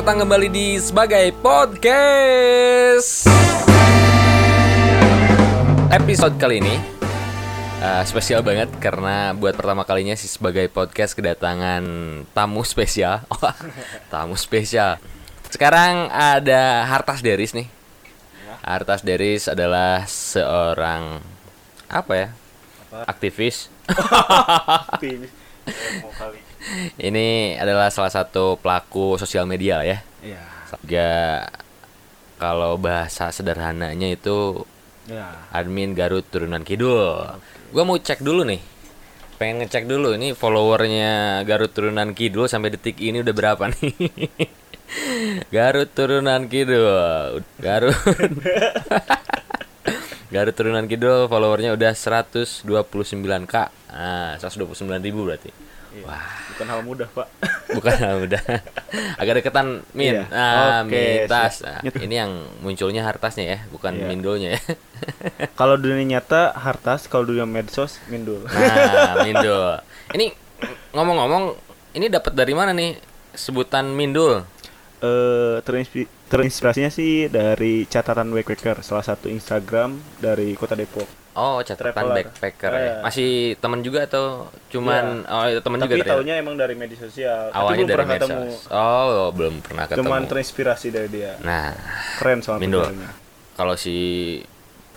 Selamat datang kembali di sebagai podcast. Episode kali ini uh, spesial banget karena buat pertama kalinya sih sebagai podcast kedatangan tamu spesial. Oh, tamu spesial. Sekarang ada Hartas Deris nih. Hartas Deris adalah seorang apa ya? Aktivis. Ini adalah salah satu pelaku sosial media ya. Iya. Juga kalau bahasa sederhananya itu Ya. admin Garut Turunan Kidul. Gua mau cek dulu nih. Pengen ngecek dulu ini followernya Garut Turunan Kidul sampai detik ini udah berapa nih? Garut Turunan Kidul. Garut. Garut Turunan Kidul followernya udah 129k. Ah, 129 ribu berarti. Iya. Bukan hal mudah, Pak. Bukan udah agak deketan Min. Iya. Ah, Mitas. siap. Nah, ini yang munculnya hartasnya ya, bukan Iya. Mindonya ya. kalau dunia nyata hartas, kalau dunia medsos mindul. Nah, Mindul. Ini ngomong-ngomong, ini dapat dari mana nih sebutan Mindul? Eh terinspi- terinspirasinya sih dari catatan backpacker, salah satu Instagram dari Kota Depok. Oh, catatan Traveler. backpacker ya. Iya. Masih teman juga atau cuman oh itu teman juga Tapi ternyata? taunya emang dari media sosial. awalnya dari pernah ketemu. medsos. Oh, belum pernah ketemu. Cuman terinspirasi dari dia. Nah, Keren Mindul. tulisannya. kalau si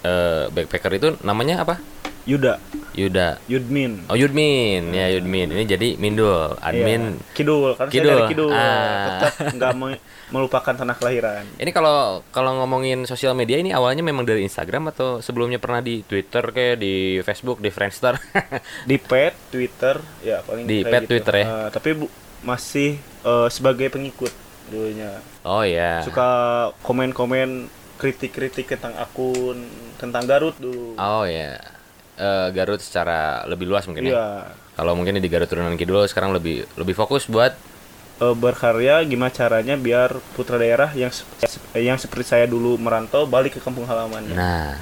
eh, backpacker itu namanya apa? Yuda, Yuda. Yudmin. Oh Yudmin, ya Yudmin. Ini jadi Mindul, admin. Iya. Kidul, karena Kidul. saya dari Kidul. Ah. Tetap nggak melupakan tanah kelahiran. Ini kalau kalau ngomongin sosial media ini awalnya memang dari Instagram atau sebelumnya pernah di Twitter kayak di Facebook, di Friendster? di pet Twitter ya paling Di pet Twitter ya? Eh, tapi bu- masih eh, sebagai pengikut dulunya oh ya. suka komen-komen kritik-kritik tentang akun tentang Garut dulu Oh ya. Eh, Garut secara lebih luas mungkin ya. iya Kalau mungkin di Garut Turunan Kidul sekarang lebih lebih fokus buat Eh, berkarya gimana caranya biar putra daerah yang yang seperti saya dulu merantau balik ke kampung halaman nah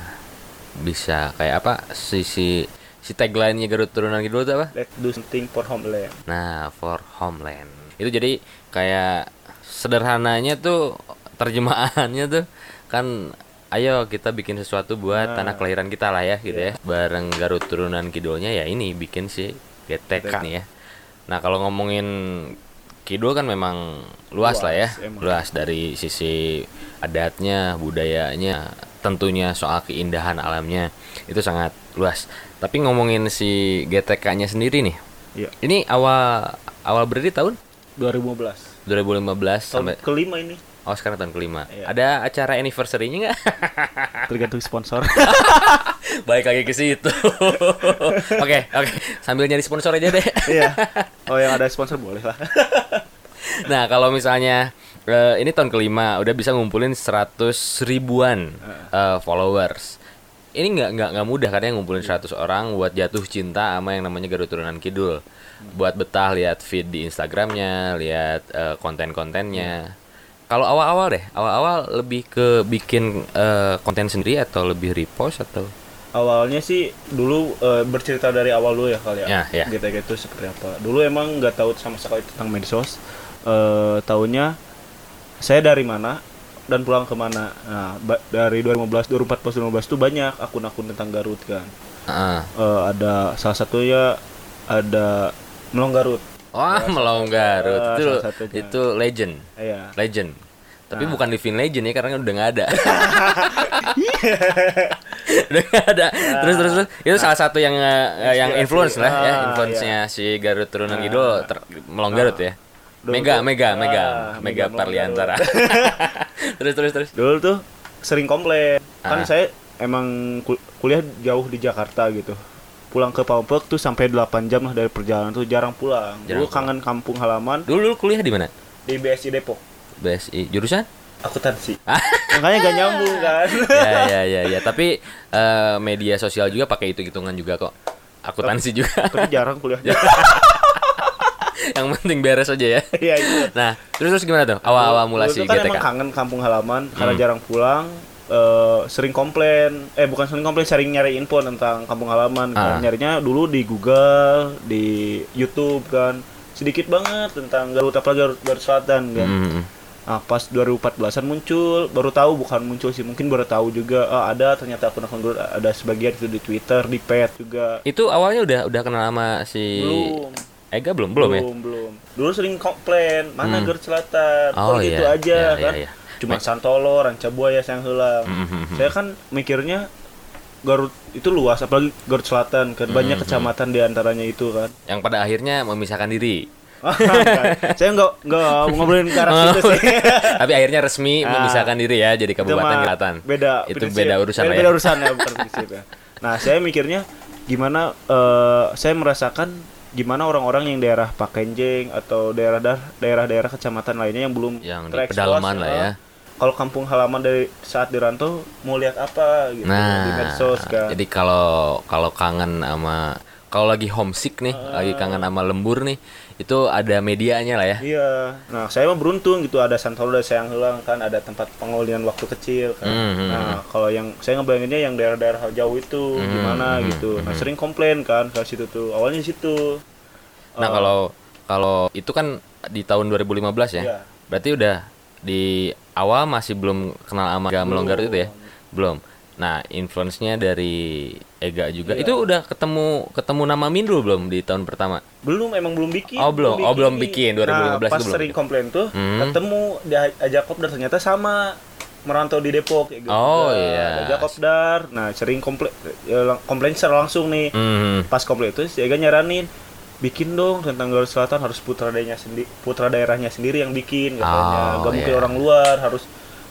bisa kayak apa si si tagline-nya Garut Turunan Kidul itu apa? let's do something for homeland Nah, for homeland. Itu jadi kayak sederhananya tuh terjemahannya tuh kan ayo kita bikin sesuatu buat Nah. tanah kelahiran kita lah ya gitu ya. Bareng Garut turunan kidulnya ya ini bikin si GTK GTK. nih ya. Nah, kalau ngomongin kidul kan memang luas, Luas, lah ya. emang. Luas dari sisi adatnya, budayanya, tentunya soal keindahan alamnya itu sangat luas. Tapi ngomongin si GTK-nya sendiri nih. iya Ini awal awal berdiri tahun 2015 2015 tahun sampai kelima ini oh sekarang tahun kelima. Iya. Ada acara anniversary-nya nggak? tergantung sponsor Baik lagi ke situ. Oke, oke. Sambil nyari sponsor aja deh. iya oh yang ada sponsor boleh lah nah, kalau misalnya eh, ini tahun kelima udah bisa ngumpulin 100 ribuan eh, followers. Ini nggak nggak nggak mudah karena ngumpulin 100 orang buat jatuh cinta sama yang namanya Garut Turunan Kidul. Buat betah lihat feed di Instagramnya, lihat eh, konten-kontennya. Kalau awal-awal deh, awal-awal lebih ke bikin eh, konten sendiri atau lebih repost atau? Awalnya sih dulu eh, bercerita dari awal dulu ya kali Ya, ya, ya. GTK itu seperti apa. Dulu emang nggak tahu sama sekali tentang medsos. Eh tahunya saya dari mana dan pulang ke mana nah dari 2015 2014 2015 itu banyak akun-akun tentang Garut kan. Ah. Eh, ada salah satunya ada Melong Garut Wah, Melong Garut Ah, itu itu legend, iya legend. Tapi Nah. bukan living legend ya karena udah nggak ada. udah nggak ada. Terus terus terus itu salah satu yang eh, yang influence lah ya, Ah, influence-nya si Garut Turunan Ah. Kidul ter- Melong Garut ya. Dulu Mega, tuh- mega, ah, mega, Mega mega Parliantara. terus terus terus. dulu tuh sering komplain Ah. kan saya emang kul- kuliah jauh di Jakarta gitu pulang ke Papua tuh sampai 8 jam lah dari perjalanan tuh jarang pulang. Jarang dulu kangen kampung halaman. Dulu, dulu kuliah di mana? di BSI Depok. BSI jurusan? akuntansi. Makanya gak nyambung kan? Ya ya ya ya. Tapi eh, media sosial juga pakai hitung hitungan juga kok. Akuntansi juga. tapi jarang kuliah yang penting beres aja ya. Iya itu nah terus terus gimana tuh? Awal awal mulai si Dulu tuh kan GTK emang kangen kampung halaman karena Hmm. jarang pulang eh, sering komplain eh bukan sering komplain sering nyari info tentang kampung halaman Ah. Kan nyarinya dulu di Google di YouTube kan sedikit banget tentang Garut apalagi Garut, Garut Selatan kan Hmm. Nah, pas 2014-an muncul, baru tahu bukan muncul sih, mungkin baru tahu juga ah, ada ternyata akun-akun Garut ada sebagian itu di Twitter, di Pet juga. Itu awalnya udah udah kenal sama si Belum. Ega belum belum, ya? belum, belum. Dulu sering komplain, mana Hmm. Garut Selatan, Oh, kok gitu iya. aja Iya, kan. iya, iya. Cuma Me- Santolo, Ranca Buaya yang hilang. Mhm, mhm. Saya kan mikirnya Garut itu luas, apalagi Garut Selatan kan banyak Mhm. kecamatan di antaranya itu kan. Yang pada akhirnya memisahkan diri. Enggak. saya nggak nggak ngobrolin ke arah situ sih. Tapi akhirnya resmi Ah. memisahkan diri ya jadi Kabupaten Selatan. Beda. Itu prinsip. beda urusan beda, lah beda ya. urusan ya, bukan prinsip ya. Nah, saya mikirnya gimana eh, saya merasakan gimana orang-orang yang daerah Pakenjeng atau daerah daerah-daerah kecamatan lainnya yang belum Yang di pedalaman lah eh, ya. Kalau kampung halaman dari saat dirantau mau lihat apa gitu Nah, di medsos kan. jadi kalau kalau kangen sama kalau lagi homesick nih, lagi kangen sama lembur nih, itu ada medianya lah ya. Iya. Nah, saya mah beruntung gitu ada Santolo dan Sayang Hilang kan ada tempat pengolian waktu kecil kan. Hmm, hmm, Nah, kalau yang saya ngebayanginnya yang daerah-daerah jauh itu Hmm, gimana hmm, gitu. hmm, Nah, hmm. sering komplain kan ke situ tuh. Awalnya di situ. Nah, Eh, kalau kalau itu kan di tahun 2015 ya. Iya. Berarti udah di awal masih belum kenal sama Gamelong Garut itu ya? Belum. Nah, influence-nya dari Ega juga. Iya. Itu udah ketemu ketemu nama Mindul belum di tahun pertama? belum emang belum bikin. Oh, belum. Oh, belum bikin. 2015 nah, itu pas belum sering komplain tuh, Hmm. ketemu diajak kopdar ternyata sama merantau di Depok gitu. Oh, juga. iya. Diajak kopdar. Nah, sering komplain ya, lang- komplain secara langsung nih. Hmm. Pas komplain itu si Ega nyaranin bikin dong tentang Garut Selatan harus putra daerahnya sendiri putra daerahnya sendiri yang bikin katanya Oh, gak mungkin iya. orang luar harus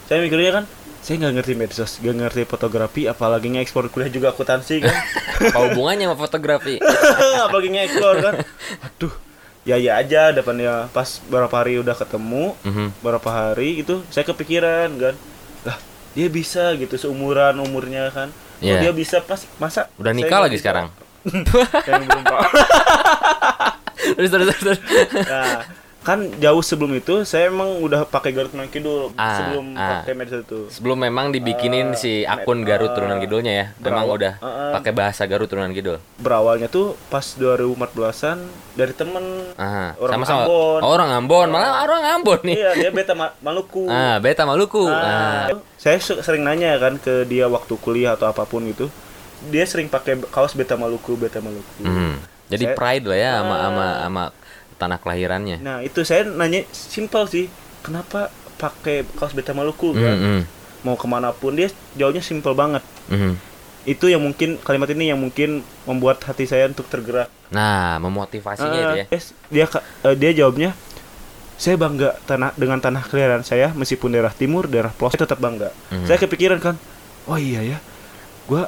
saya mikirnya kan saya nggak ngerti medsos gak ngerti fotografi apalagi ngekspor kuliah juga akuntansi kan Apa hubungannya sama fotografi? apalagi ngekspor kan aduh ya ya aja depannya pas beberapa hari udah ketemu Mhm. beberapa hari itu saya kepikiran kan lah dia bisa gitu seumuran umurnya kan Kok Iya. dia bisa pas masa Udah nikah nggak lagi bisa? sekarang. yang belum Pak. terus terus terus. Nah, kan jauh sebelum itu saya emang udah pakai Garut Turunan Kidul Ah, sebelum ah. pakai medsos itu. Sebelum memang dibikinin Eh, si med- akun Garut eh, Turunan Kidulnya ya, memang udah eh. pakai bahasa Garut Turunan Kidul. Berawalnya tuh pas 2014-an dari temen Aha, Orang sama-sama. Ambon. Oh, orang Ambon, malah orang Ambon nih. Iya, dia beta Ma- Maluku. Ah, Beta Maluku. Ah, Ah. Saya sering nanya kan ke dia waktu kuliah atau apa pun gitu. Dia sering pakai kaos beta Maluku, beta Maluku. Mhm. Jadi Saya- pride lah ya sama Ah. sama sama tanah kelahirannya. Nah, itu saya nanya simpel sih. Kenapa pakai kaos beta Maluku kan? Mhm. Mau ke mana pun dia jauhnya simpel banget. Mhm. Itu yang mungkin kalimat ini yang mungkin membuat hati saya untuk tergerak. Nah, memotivasinya itu ya. Yes, dia eh, dia jawabnya saya bangga tanah dengan tanah kelahiran saya meskipun daerah timur daerah pelosok tetap bangga Mhm. saya kepikiran kan oh iya ya gua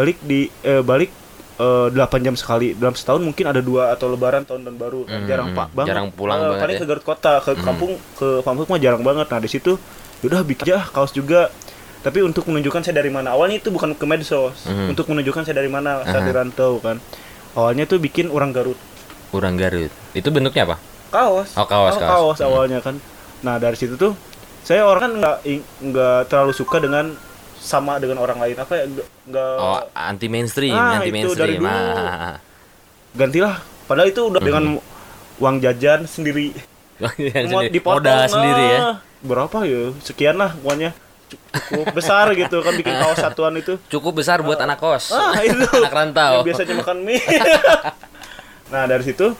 balik di eh, balik eh, 8 jam sekali dalam setahun mungkin ada dua atau lebaran tahun dan baru Mhm, jarang mhm. pak banget Jarang pulang Eh, banget paling ya. ke Garut kota ke Mhm. kampung ke kampung mah jarang banget nah di situ udah bikin aja kaos juga tapi untuk menunjukkan saya dari mana awalnya itu bukan ke medsos Mhm. untuk menunjukkan saya dari mana saat Aha. di rantau kan awalnya tuh bikin orang Garut Urang Garut. Itu bentuknya apa? kaos Oh, kaos, Oh, kaos. Hmm. awalnya kan nah dari situ tuh saya orang kan nggak nggak terlalu suka dengan sama dengan orang lain apa ya nggak Oh, anti mainstream, Ah, anti itu dari mainstream. dulu. Ah. gantilah padahal itu udah dengan Hmm. uang jajan sendiri Mau dipotong, Modal sendiri ya. berapa ya sekian lah pokoknya cukup besar gitu kan bikin kaos satuan itu Cukup besar buat anak kos. ah itu anak rantau. yang biasanya makan mie nah dari situ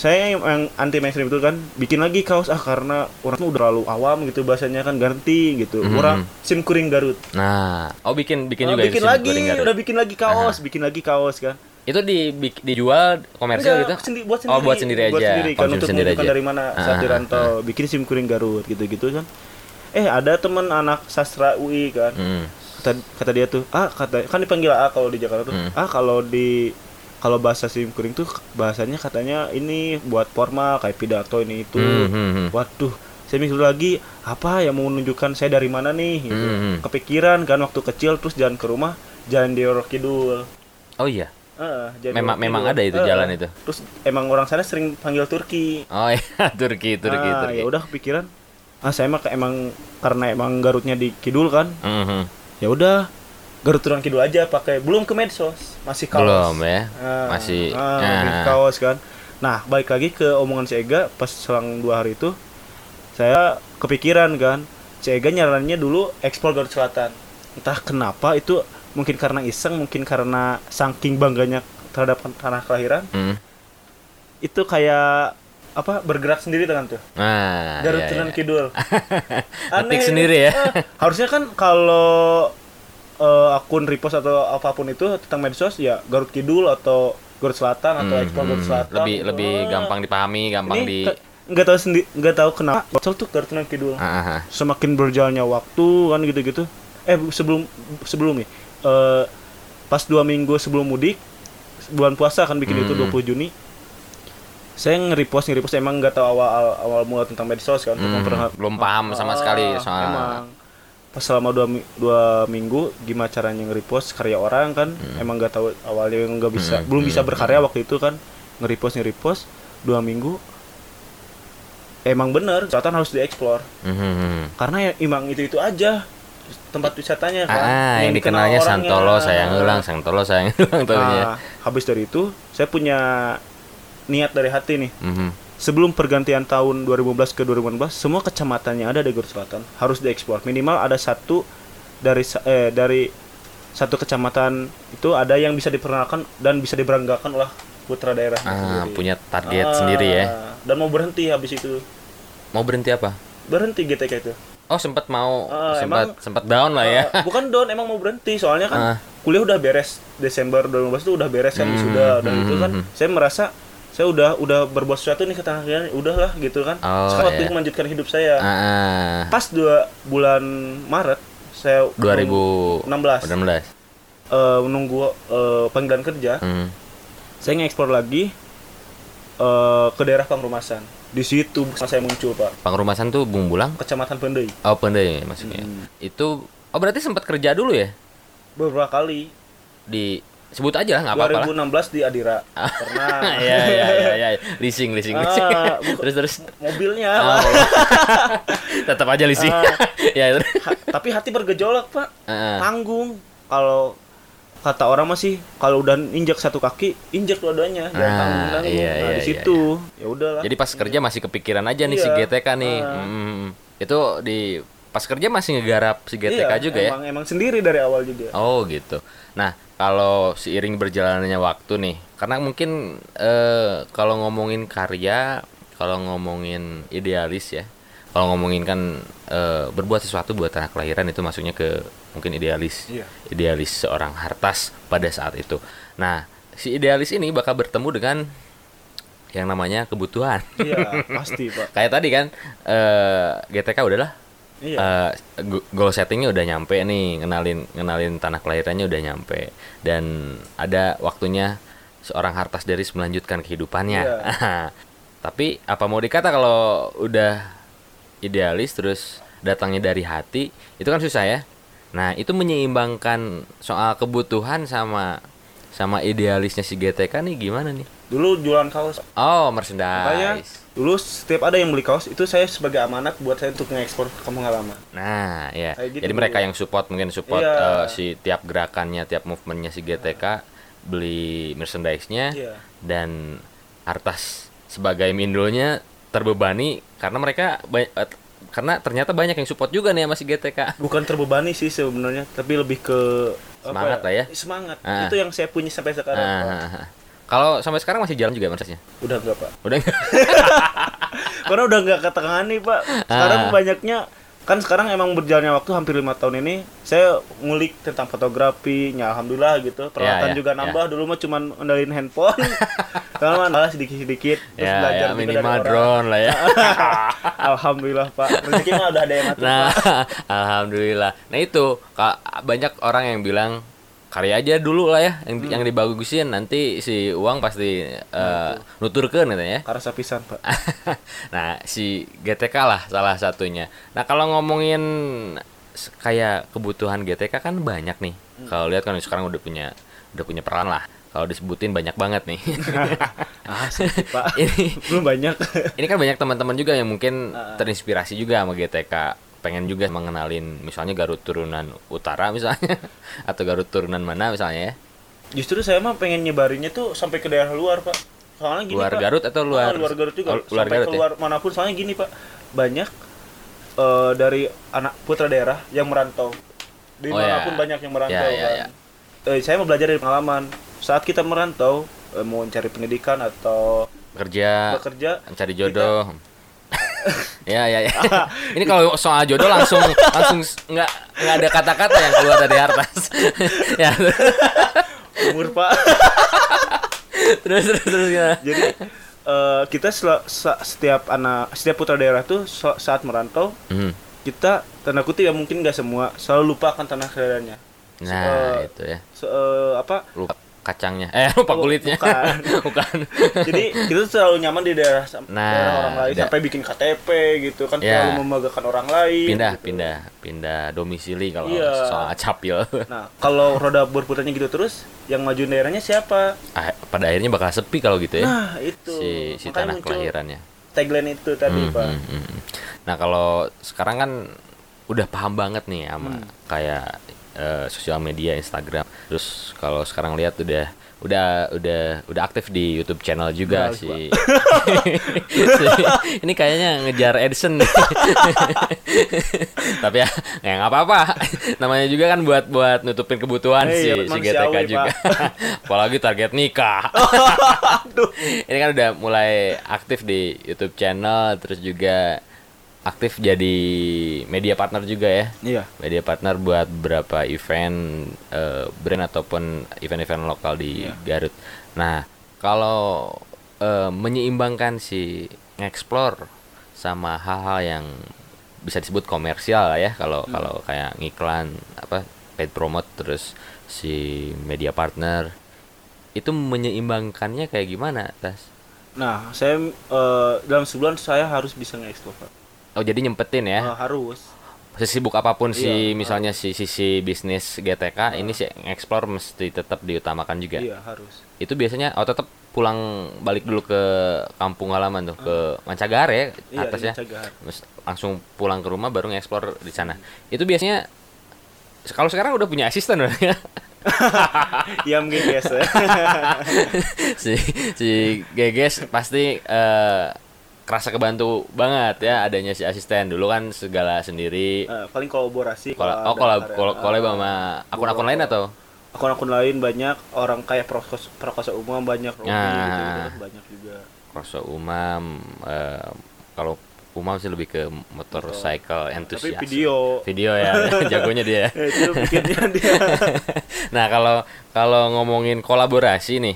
saya yang yang anti mainstream itu kan bikin lagi kaos ah karena orang tuh udah terlalu awam gitu bahasanya kan ganti gitu Mhm. orang sim kuring Garut Nah, oh bikin bikin Ah, juga bikin lagi udah bikin lagi kaos bikin lagi kaos kan Itu di dijual komersial Enggak, gitu? sendi- buat sendiri Oh, buat sendiri aja. buat sendiri kan untuk sendiri aja. dari mana Ah, saat ah, dirantau bikin sim kuring Garut gitu-gitu kan eh ada teman anak sastra UI kan Hmm. kata kata dia tuh ah kata kan dipanggil A kalau di Jakarta tuh Hmm. ah kalau di kalau bahasa sim kuring tuh bahasanya katanya ini buat formal kayak pidato ini itu Hmm, hmm, hmm. waduh saya mikir lagi apa yang mau menunjukkan saya dari mana nih gitu. Hmm, hmm. kepikiran kan waktu kecil terus jalan ke rumah jalan di Kidul Oh iya. Di Memang- memang ada itu Ah, jalan itu? terus emang orang sana sering panggil Turki Oh iya, Turki, Turki, ah, Turki. ya udah kepikiran ah saya mah ke- emang karena emang Garutnya di Kidul kan Mhm. ya udah Garut Kidul aja pakai belum ke medsos masih kaos Belum ya. Ah, Masih ah, ah. di kaos kan nah balik lagi ke omongan si Ega pas selang dua hari itu saya kepikiran kan si Ega nyaraninnya dulu ekspor Garut Selatan entah kenapa itu mungkin karena iseng mungkin karena saking bangganya terhadap tanah kelahiran Hmm. itu kayak apa bergerak sendiri dengan tuh Nah, Garut iya, iya. Kidul Ngetik sendiri ya. Eh, harusnya kan kalau eh, akun repost atau apa pun itu tentang medsos ya Garut Kidul atau Garut Selatan atau Hmm, ekspor Garut hmm. Selatan lebih gitu. lebih Ah. gampang dipahami, gampang ini di nggak tahu sendiri nggak tahu kenapa Bocol tuh Garut Kidul Ah, ah, ah. semakin berjalannya waktu kan gitu-gitu eh sebelum sebelum nih eh, pas dua minggu sebelum mudik bulan puasa kan bikin itu Hmm. 20 Juni saya nge-repost nge-repost emang nggak tahu awal awal, mula tentang medsos kan Hmm, belum paham sama Ah, sekali soal emang pas selama dua, dua minggu gimana caranya nge-repost karya orang kan emang nggak tahu awalnya nggak bisa Hmm, belum bisa hmm, berkarya waktu itu kan nge-repost nge-repost dua minggu emang bener selatan harus dieksplor Hmm, hmm, hmm. karena ya emang itu itu aja tempat wisatanya kan Ah, yang dikenal dikenalnya orangnya. Santolo sayang ulang, Santolo sayang ulang. Nah, habis dari itu saya punya niat dari hati nih Mhm. Sebelum pergantian tahun 2015 ke 2016 semua kecamatan yang ada di Garut Selatan harus diekspor minimal ada satu dari eh, dari satu kecamatan itu ada yang bisa diperkenalkan dan bisa diberanggakan oleh putra daerah Ah, sendiri. punya target Ah, sendiri ya. dan mau berhenti habis itu Mau berhenti apa? berhenti GTK itu Oh, sempat mau Ah, sempat emang- sempat down lah ya. Ah, bukan don emang mau berhenti soalnya kan Ah. kuliah udah beres Desember 2015 itu udah beres kan Hmm, sudah dan hmm, itu kan hmm. saya merasa saya udah udah berbuat sesuatu nih ke tanah air udahlah gitu kan Oh, sekarang iya. melanjutkan hidup saya Ah, ah. pas dua bulan Maret saya 2016. 16 eh, menunggu eh, panggilan kerja Hmm. saya ngekspor lagi eh, ke daerah Pangrumasan di situ saya muncul pak Pangrumasan tuh Bumbulang. kecamatan Pendei Oh, Pendai maksudnya. Hmm. Itu oh berarti sempat kerja dulu ya? beberapa kali Di sebut aja lah, nggak apa-apa lah. 2016 di Adira pernah Iya, iya, iya, iya. Leasing, leasing, Ah, leasing. terus terus. mobilnya Oh, Pak. Tetap aja leasing. Ah. ya, itu. Ha- tapi hati bergejolak pak Ah. tanggung kalau kata orang masih kalau udah injak satu kaki injak dua-duanya jangan Ah, tanggung tanggung iya, nah iya, di iya, situ ya udahlah Jadi pas kerja masih kepikiran aja nih si Iya. GTK nih. Ah. Hmm. Itu di pas kerja masih ngegarap si GTK Iya, juga ya. emang emang sendiri dari awal juga Oh gitu. Nah kalau seiring berjalannya waktu nih, karena mungkin eh, kalau ngomongin karya, kalau ngomongin idealis ya, kalau ngomongin kan eh, berbuat sesuatu buat tanah kelahiran itu masuknya ke mungkin idealis, Iya. idealis seorang hartas pada saat itu. Nah si idealis ini bakal bertemu dengan yang namanya kebutuhan. iya pasti pak Kayak tadi kan eh, GTK udahlah iya. Eh, go- goal settingnya udah nyampe nih ngenalin ngenalin tanah kelahirannya udah nyampe. Dan ada waktunya seorang hartas dari melanjutkan kehidupannya. Iya. tapi apa mau dikata kalau udah idealis terus datangnya dari hati itu kan susah ya. Nah itu menyeimbangkan soal kebutuhan sama sama idealisnya si GTK nih gimana nih? Dulu jualan kaos. Oh makanya merchandise dulu setiap ada yang beli kaos itu saya sebagai amanat buat saya untuk ngekspor ke kampung halaman Nah, ya. Gitu Jadi mereka yang support mungkin support Iya. eh, si tiap gerakannya, tiap movementnya si GTK beli merchandise-nya Iya. dan Artas sebagai mindulnya terbebani karena mereka eh, karena ternyata banyak yang support juga nih sama si GTK. bukan terbebani sih sebenarnya tapi lebih ke apa Semangat lah ya. semangat Ah. itu yang saya punya sampai sekarang Ah, ah, ah. Kalau sampai sekarang masih jalan juga merchandise-nya? udah enggak pak Udah enggak? karena udah nggak ketengani pak sekarang Ah. banyaknya kan sekarang emang berjalannya waktu hampir lima tahun ini saya ngulik tentang fotografi ya alhamdulillah gitu peralatan ya, juga ya. nambah dulu mah cuman ngendalin handphone sekarang malah sedikit sedikit terus ya, belajar ya juga dari minimal orang. drone lah ya. alhamdulillah pak rezeki mah udah ada yang ngatur Nah, Pak. alhamdulillah. Nah itu banyak orang yang bilang karya aja dulu lah ya yang Hmm. yang dibagusin nanti si uang pasti uh, nuturkeun katanya ya. karasa pisan pak nah, si GTK lah salah satunya. Nah, kalau ngomongin kayak kebutuhan GTK kan banyak nih. Hmm. Kalau lihat kan sekarang udah punya udah punya peran lah. Kalau disebutin banyak banget nih. ah pak ini belum banyak ini kan banyak teman-teman juga yang mungkin Ah. terinspirasi juga sama GTK pengen juga mengenalin misalnya Garut turunan utara misalnya atau Garut turunan mana misalnya ya justru saya mah pengen nyebarinnya tuh sampai ke daerah luar pak soalnya gini luar pak Garut atau luar Ah, luar Garut juga Oh, luar sampai Garut ya? keluar mana pun soalnya gini pak banyak eh, dari anak putra daerah yang merantau. Di Oh, mana pun ya. banyak yang merantau Ya, ya, kan. ya. Eh, saya mau belajar dari pengalaman. Saat kita merantau, eh, mau cari pendidikan atau Kerja, bekerja, cari jodoh. Ya ya ya. Ini kalau soal jodoh langsung langsung nggak nggak ada kata-kata yang keluar dari atas. ya. umur Pak. terus terus terus gimana? Jadi eh, kita sel- setiap anak setiap putra daerah tuh so- saat merantau Hmm. kita tanda kutip ya mungkin nggak semua selalu lupa akan tanah kelahirannya. Nah, Eh, itu ya. Se- eh, apa Lupa kacangnya. Eh, lupa Oh, kulitnya. bukan. Bukan. jadi kita selalu nyaman di daerah, Nah, daerah orang lain da- sampai bikin KTP gitu kan Ya. selalu membanggakan orang lain pindah gitu. pindah pindah domisili kalau Iya. soal capil. nah kalau roda berputarnya gitu terus yang maju daerahnya siapa Ah, pada akhirnya bakal sepi kalau gitu ya. nah itu si si Makanya tanah kelahirannya. tagline itu tadi Hmm, pak hmm, hmm, hmm. Nah kalau sekarang kan udah paham banget nih sama Hmm. kayak eh, sosial media Instagram. Terus kalau sekarang lihat udah udah udah udah aktif di YouTube channel juga Udah, si. Si- ini kayaknya ngejar Edson. nih. Tapi ya ya nggak apa-apa. Namanya juga kan buat buat nutupin kebutuhan si iya, si manusiawi, GTK juga. Apalagi target nikah. ini kan udah mulai aktif di YouTube channel terus juga aktif jadi media partner juga ya iya media partner buat beberapa event eh, brand ataupun event-event lokal di Iya. Garut. Nah, kalau eh, menyeimbangkan si nge-explore sama hal-hal yang bisa disebut komersial lah ya kalau Hmm. kalau kayak ngiklan apa paid promote terus si media partner itu menyeimbangkannya kayak gimana, Tas? nah saya eh, dalam sebulan saya harus bisa nge-explore Oh, jadi nyempetin ya. Eh, harus sesibuk apa pun si Iya, misalnya si sisi bisnis GTK ini si explore mesti tetap diutamakan juga. iya harus Itu biasanya oh tetap pulang balik dulu ke kampung halaman tuh ke Mancagare iya atasnya. di Cagahan. Terus langsung pulang ke rumah baru nge-explore di sana. Itu biasanya kalau sekarang udah punya asisten udah ya. iya mungkin biasa si si Geges pasti eh, kerasa kebantu banget ya adanya si asisten dulu kan segala sendiri. Eh, paling kolaborasi Kol kalau oh kolab karya- kol kolab eh, sama akun-akun lain atau? akun-akun lain banyak orang kayak prokos prakosa umum banyak Robi Nah. gitu, gitu, banyak juga Kroso Umam eh, kalau Umam sih lebih ke motorcycle tapi entusias. video Video ya, jagonya dia. ya, itu bikinnya dia Nah, kalau kalau ngomongin kolaborasi nih,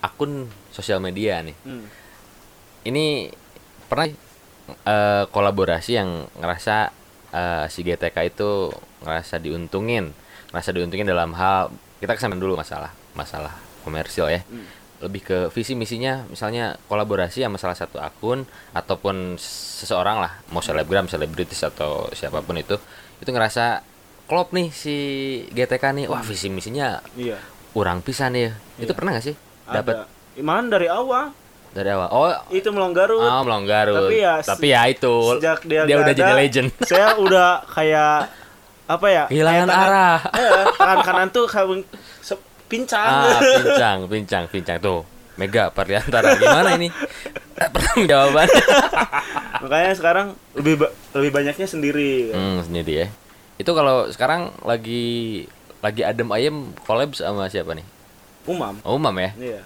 akun sosial media nih. Hmm. Ini pernah eh, kolaborasi yang ngerasa eh, si GTK itu ngerasa diuntungin, ngerasa diuntungin dalam hal kita kesampaian dulu masalah masalah komersil ya. Hmm. Lebih ke visi misinya misalnya kolaborasi sama salah satu akun ataupun seseorang lah, mau selebgram, selebritis atau siapa pun itu, itu ngerasa klop nih si GTK nih. Wah, visi misinya iya kurang pisan ya. Itu Iya. pernah gak sih? Dapat Iman dari awal dari awal. Oh, itu melonggarut Oh, Melonggarut. Tapi ya, Tapi ya itu sejak dia, dia udah jadi legend. saya udah kayak apa ya Kehilangan tangan- arah. eh, tangan kanan tuh pincang Ah, pincang, pincang, pincang tuh. Mega Parliantara gimana ini? Pertanyaan jawaban. makanya sekarang lebih ba- lebih banyaknya sendiri hmm, sendiri ya. Itu kalau sekarang lagi lagi adem ayem collab sama siapa nih? umam Oh, Umam ya. iya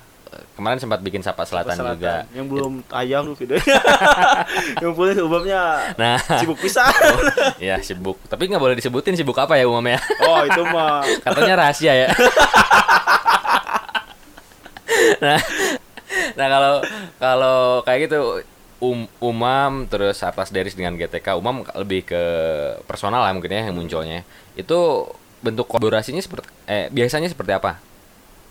Kemarin sempat bikin Sapa Selatan, Selatan. juga. yang belum tayang tuh videonya yang boleh umamnya Nah, sibuk pisan ya sibuk. Tapi nggak boleh disebutin sibuk apa ya Umam ya. oh itu mah Katanya rahasia ya. nah, nah kalau kalau kayak gitu um, Umam terus atas Deris dengan GTK Umam lebih ke personal lah mungkin ya yang munculnya. Itu bentuk kolaborasinya seperti eh biasanya seperti apa?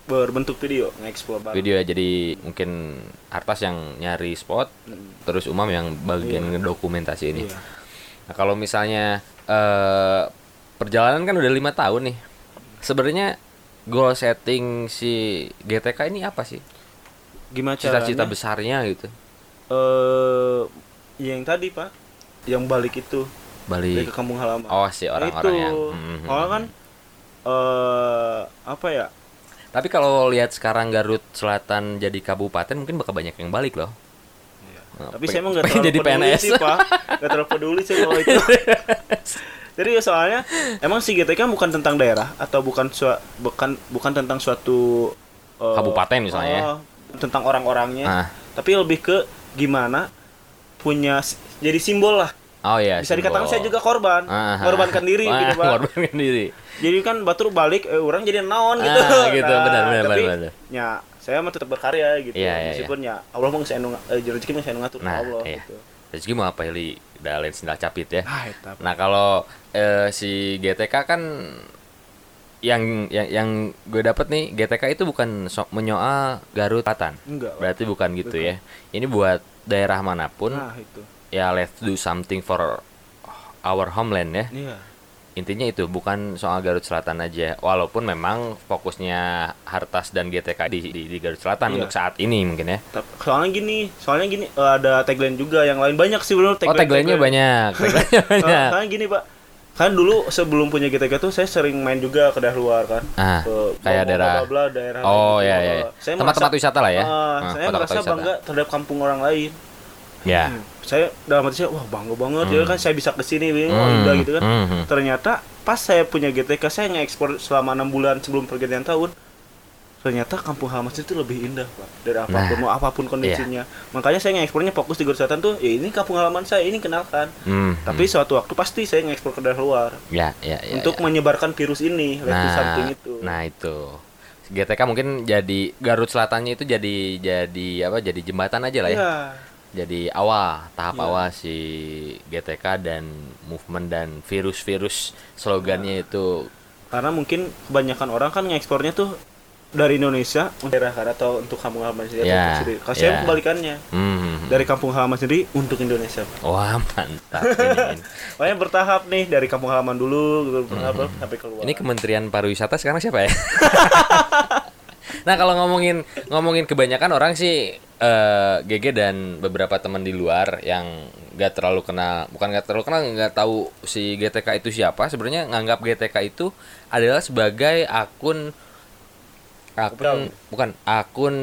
Berbentuk video bareng. Video ya jadi mungkin Artas yang nyari spot Mm, terus Umam yang bagian dokumentasi ini. iya. Nah, kalau misalnya eh perjalanan kan udah lima tahun nih. Sebenarnya goal setting si GTK ini apa sih? gimana Cita-cita besarnya gitu. eh yang tadi pak yang balik itu balik Balik ke kampung halaman oh si Nah, orang-orang itu yang hmm, hmm, Soalnya kan eh apa ya Tapi kalau lihat sekarang Garut Selatan jadi kabupaten mungkin bakal banyak yang balik loh. Iya. Tapi Peng- saya emang nggak terlalu jadi peduli PNS. sih pak, nggak terlalu peduli sih kalau itu. Jadi ya soalnya emang si GTK bukan tentang daerah atau bukan sua- bukan bukan tentang suatu eh, Kabupaten misalnya ya. eh, tentang orang-orangnya, Ah. tapi lebih ke gimana punya jadi simbol lah. Oh iya. Bisa dikatakan simbol. saya juga korban, Ah, ah. korbankan diri gitu pak. Korbankan diri. Jadi kan batur balik eh, orang jadi naon gitu. Ah, gitu, benar, benar, tapi, benar, benar. Ya, saya mah tetap berkarya gitu. Iya, iya, Meskipun ya Allah mau saya eh, rezeki mah saya ngatur Nah, Allah iya. gitu. Rezeki mau apa Heli? Udah lain sendal capit ya. Ah. Nah kalau eh, si GTK kan yang yang yang gue dapet nih GTK itu bukan so- menyoal Garut Selatan. Enggak. Berarti bukan gitu ya. Ini buat daerah mana pun Nah, itu. Ya let's do something for our homeland ya. Iya. Intinya itu bukan soal Garut Selatan aja. Walaupun memang fokusnya Hartas dan GTK di di, di Garut Selatan Iya. untuk saat ini mungkin ya. Soalnya gini, soalnya gini eh, ada tagline juga yang lain banyak sih benar Oh tagline-nya banyak. Tagline-nya banyak. Soalnya gini, Pak. Kan dulu sebelum punya GTK tuh saya sering main juga ke daerah luar kan. Ah, Ke kayak daerah- bla- daerah Oh iya iya. Saya Tempat-tempat wisata lah ya. Ah, Ah, saya merasa bangga terhadap kampung orang lain. Ya. Hmm, saya dalam hati saya wah bangga banget ya kan saya bisa ke sini sini Hmm, indah gitu kan hmm. ternyata pas saya punya GTK saya ngekspor selama enam bulan sebelum pergantian tahun ternyata kampung halaman itu lebih indah pak dari apa pun Nah, mau apa pun kondisinya makanya saya ngekspornya fokus di Garut Selatan tuh ya ini kampung halaman saya ini kenalkan Hmm, tapi suatu waktu pasti saya ngekspor ke daerah luar ya ya ya. untuk ya. menyebarkan virus ini nah, something itu nah itu. GTK mungkin jadi Garut Selatannya itu jadi jadi apa? Jadi jembatan aja lah ya. Iya. Jadi awal, tahap Iya. awal si GTK dan movement dan virus-virus slogannya itu karena mungkin kebanyakan orang kan ngekspornya tuh dari Indonesia untuk daerah atau untuk kampung halaman sendiri atau sendiri. Kalau saya ya. kebalikannya hmm. dari kampung halaman sendiri untuk Indonesia. Wah, mantap ini. ini. Makanya bertahap nih dari kampung halaman dulu gitu, apa, sampai keluar. Ini Kementerian Pariwisata sekarang siapa ya? nah kalau ngomongin ngomongin kebanyakan orang sih eh GG dan beberapa teman di luar yang nggak terlalu kenal, bukan nggak terlalu kenal, nggak tahu si GTK itu siapa. Sebenarnya nganggap GTK itu adalah sebagai akun akun bukan akun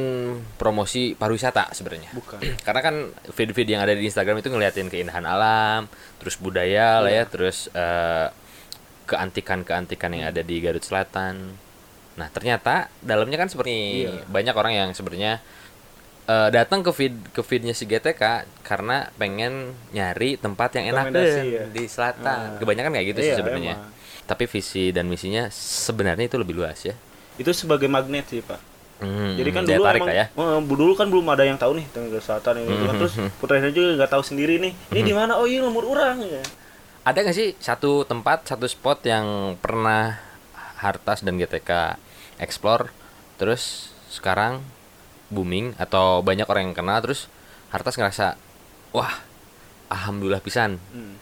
promosi pariwisata sebenarnya. Bukan. Karena kan feed-feed yang ada di Instagram itu ngeliatin keindahan alam, terus budaya lah ya, terus eh, keantikan-keantikan yang ada di Garut Selatan. Nah, ternyata dalamnya kan seperti Iya. banyak orang yang sebenarnya eh, datang ke feed ke feednya si GTK karena pengen nyari tempat yang enak ya. di selatan. Ah. Kebanyakan kayak gitu sih Iya, sebenarnya. emang. Tapi visi dan misinya sebenarnya itu lebih luas ya. Itu sebagai magnet sih, Pak. Hmm, Jadi kan daya dulu tarik emang ya. eh, dulu kan belum ada yang tahu nih tentang Selatan ini gitu kan. Mhm, Terus mhm. Putra Indah juga nggak tahu sendiri nih. Ini di mana? Oh, iya lumur orang ya. Ada nggak sih satu tempat, satu spot yang pernah Hartas dan GTK explore terus sekarang booming atau banyak orang yang kenal terus Hartas ngerasa wah alhamdulillah pisan Hmm.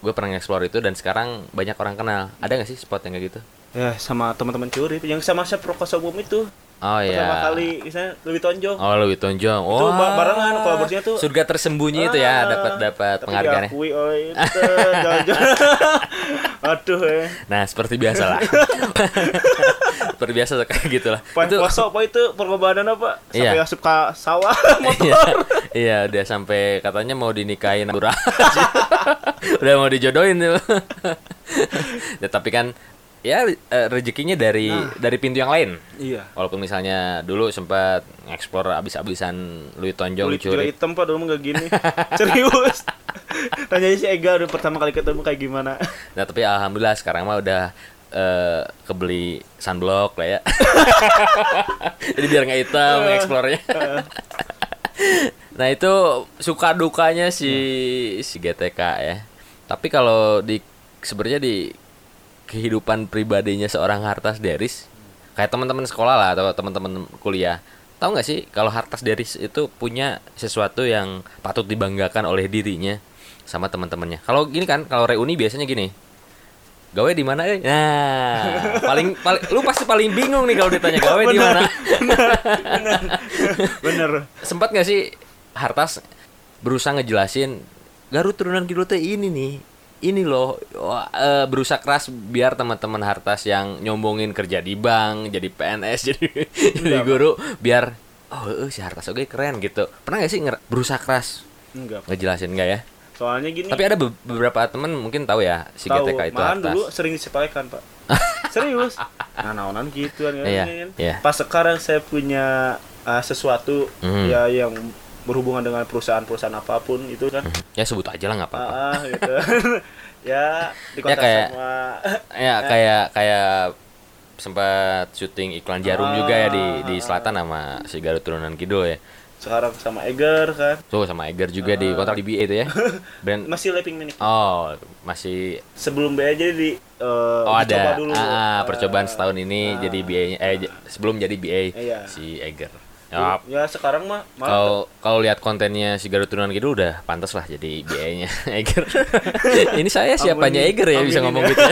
gue pernah explore itu dan sekarang banyak orang kenal ada nggak sih spot yang kayak gitu Ya, sama teman-teman curi yang sama saya Prokoso Boom itu. Oh Pertama iya kali misalnya lebih tonjok. oh lebih tonjong Itu oh ba- barengan kolaborasinya tuh. surga tersembunyi itu ya Ah, dapat dapat tapi penghargaan diakui oleh itu. Aduh ya. nah seperti biasa lah seperti biasa kayak gitu lah Pak Poso apa itu pengorbanan apa? Sampai Iya. asup ke sawah motor. iya, iya udah sampai katanya mau dinikahin udah mau dijodohin tuh. ya, tapi kan ya eh, rezekinya dari dari pintu yang lain. Iya. Walaupun misalnya dulu sempat ngeksplor abis-abisan Louis Tonjong Kulit curi. hitam pak dulu nggak gini. Serius. Tanya si Ega udah pertama kali ketemu kayak gimana. Nah, tapi alhamdulillah sekarang mah udah eh, kebeli sunblock lah ya. Jadi biar nggak hitam ngeksplornya. nah itu suka dukanya si si GTK ya. Tapi kalau di sebenarnya di kehidupan pribadinya seorang Hartas Deris. Kayak teman-teman sekolah lah atau teman-teman kuliah. Tahu nggak sih kalau Hartas Deris itu punya sesuatu yang patut dibanggakan oleh dirinya sama teman-temannya? Kalau gini kan kalau reuni biasanya gini. Gawe di mana eh? Nah paling paling lu pasti paling bingung nih kalau ditanya gawe di mana. Bener. sempat nggak sih Hartas berusaha ngejelasin Garut turunan Kidul teh ini nih ini loh eh, berusaha keras biar teman-teman Hartas yang nyombongin kerja di bank jadi PNS jadi jadi guru biar oh eh, si Hartas oke keren gitu pernah nggak sih berusaha keras Enggak. Pak. Ngejelasin enggak ya? Soalnya gini. Tapi ada be- beberapa temen mungkin tahu ya si tahu, GTK itu atas. dulu sering disepelekan, Pak. Serius. Nah, naonan gitu kan. Iya, kan. iya. Pas sekarang saya punya uh, sesuatu Mhm. ya yang berhubungan dengan perusahaan-perusahaan apa pun itu kan. Ya sebut aja lah nggak apa-apa. Ah, gitu. ya dikontak kayak- sama ya kayak kayak sempat syuting iklan jarum Ah. juga ya di di selatan sama si Garut Turunan Kidul ya. sekarang sama Eger kan. Tuh sama Eger juga di kontrak di BA itu ya. Brand Masih Leping Minik. Oh, masih Sebelum BA jadi di eh, Oh ada dulu. ah, Ah, percobaan setahun ini ah. jadi BA-nya eh sebelum jadi BA Iya. si Eger. Ya, Ya, sekarang mah kalau kalau lihat kontennya si Garut Turunan Kidul udah pantas lah jadi BA-nya Eger. ini saya siapanya Eger ya bisa aminin ngomong ya. gitu.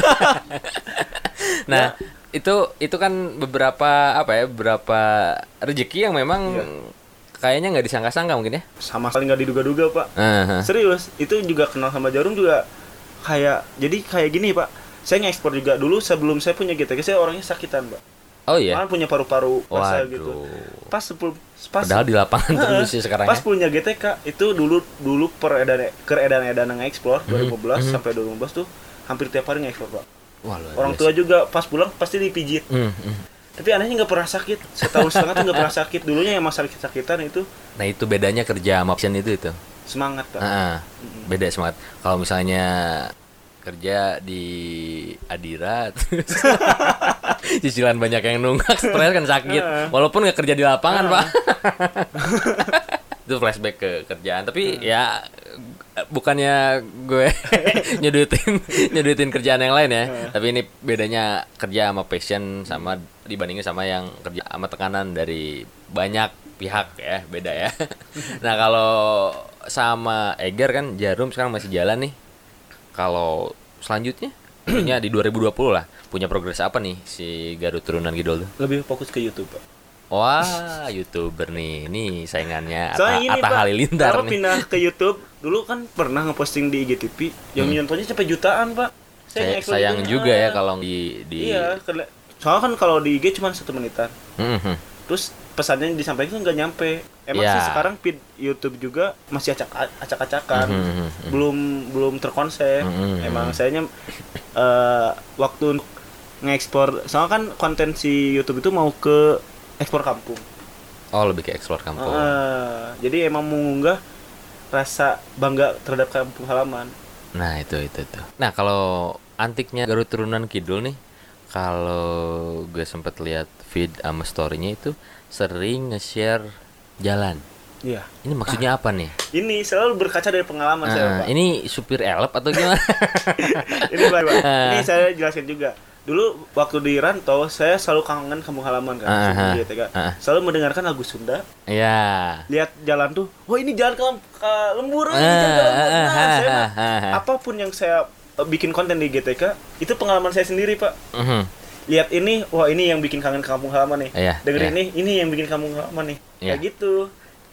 nah, itu itu kan beberapa apa ya beberapa rezeki yang memang Iya. kayaknya nggak disangka-sangka mungkin ya. sama sekali nggak diduga-duga, Pak. Aha. Serius, itu juga kenal sama Jarum juga kayak jadi kayak gini, Pak. Saya ngekspor juga dulu sebelum saya punya GTK saya orangnya sakitan, Pak. Oh iya. Malah punya paru-paru basah Waduh. gitu. Pas sepuluh pas Padahal di lapangan terus sih sekarang Pas ya. punya GTK itu dulu dulu peredaran keredaran-edaran ngeksplor Mhm, 2015 mhm. sampai 2015 tuh hampir tiap hari ngeksplor, Pak. Wah, Orang tua juga pas pulang pasti dipijit. Hmm, hmm. Tapi anehnya nggak pernah sakit. Setahun setengah tuh nggak pernah sakit. Dulunya emang sakit-sakitan itu Nah itu bedanya kerja sama option itu itu. semangat, Pak. Ah, beda semangat. Kalau misalnya kerja di Adira cicilan banyak yang nunggak stres kan sakit. Walaupun nggak kerja di lapangan pak. Itu flashback ke kerjaan. Tapi ya bukannya gue nyudutin nyudutin kerjaan yang lain ya. Tapi ini bedanya kerja sama passion sama dibandingin sama yang kerja sama tekanan dari banyak pihak ya beda ya. Nah kalau sama Eger kan Jarum sekarang masih jalan nih. Kalau selanjutnya punya di 2020 lah punya progres apa nih si Garut Turunan Kidul tuh Lebih fokus ke YouTube, Pak. Wah, youtuber nih, nih saingannya Atta, ini, Atta Pak, Halilintar nih. pindah ke YouTube? Dulu kan pernah ngeposting di IGTV yang nontonnya sampai jutaan, Pak. Hmm. Say- sayang juga ya kalau di di Iya, soalnya kan kalau di IG cuma satu menitan. Mhm. Terus pesannya yang disampaikan nggak nyampe. Emang Iya. sih sekarang feed YouTube juga masih acak acak-acakan. Mhm, mhm. Belum belum terkonsep. Mhm, Emang sayanya eh, waktu ngekspor soalnya kan konten si YouTube itu mau ke ekspor kampung. Oh, lebih ke explore kampung. Eh, jadi emang mengunggah rasa bangga terhadap kampung halaman. Nah, itu itu itu. Nah, kalau antiknya Garut Turunan Kidul nih, kalau gue sempet lihat feed sama story-nya itu sering nge-share jalan. Iya. Ini maksudnya apa nih? Ini selalu berkaca dari pengalaman saya, Nah, Pak. ini supir elep atau gimana? ini Pak, Pak. Ah. Ini saya jelasin juga. Dulu waktu di rantau, saya selalu kangen kampung halaman kan. Ah, sebelum ah, di GTK. ah. Selalu mendengarkan lagu Sunda. ya. Lihat jalan tuh, wah ini jalan ke, ke lembur, ini Ah, jalan ke lembur. ah, Nah, ah, saya ah, ah. apa pun yang saya eh, bikin konten di GTK, itu pengalaman saya sendiri, Pak. Mhm. Lihat ini, wah ini yang bikin kangen kampung halaman nih. Iya, Dengerin iya. ini, ini yang bikin kampung halaman nih. Iya. Kayak gitu.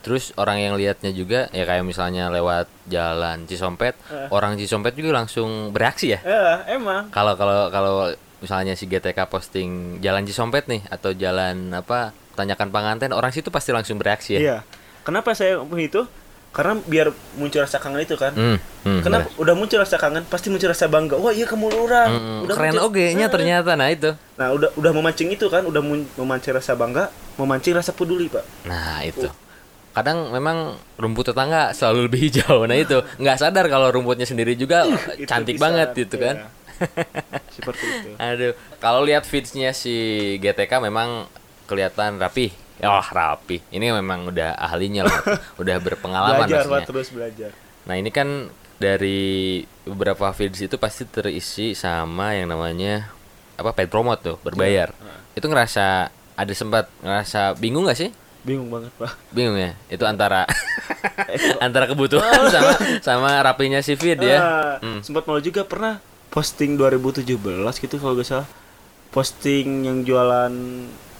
Terus orang yang lihatnya juga ya kayak misalnya lewat jalan Cisompet, Eh. orang Cisompet juga langsung bereaksi ya. Ya, emang. Kalau kalau kalau misalnya si GTK posting jalan Cisompet nih atau jalan apa tanyakan panganten, orang situ pasti langsung bereaksi ya. Iya. Kenapa saya itu? Karena biar muncul rasa kangen itu kan. Hmm, hmm, Kenapa bener. udah muncul rasa kangen, pasti muncul rasa bangga. Wah, iya kamu orang. Hmm, Udah keren oge nya Ah. ternyata nah itu. Nah, udah udah memancing itu kan, udah memancing rasa bangga, memancing rasa peduli, Pak. Nah, itu. Kadang memang rumput tetangga selalu lebih hijau. Nah, itu nggak sadar kalau rumputnya sendiri juga cantik banget gitu iya. kan. Seperti itu. Aduh, kalau lihat feedsnya si GTK memang kelihatan rapi. Wah, rapi. Ini memang udah ahlinya lah. udah berpengalaman belajar, terus belajar. Nah, ini kan dari beberapa feeds itu pasti terisi sama yang namanya apa paid promote tuh, berbayar. Itu ngerasa ada sempat ngerasa bingung gak sih? Bingung banget, Pak. Bingung ya? Itu antara antara kebutuhan sama sama rapinya si feed ya. Ah, Hmm. Sempat malu juga pernah posting 2017 gitu kalau gak salah. Posting yang jualan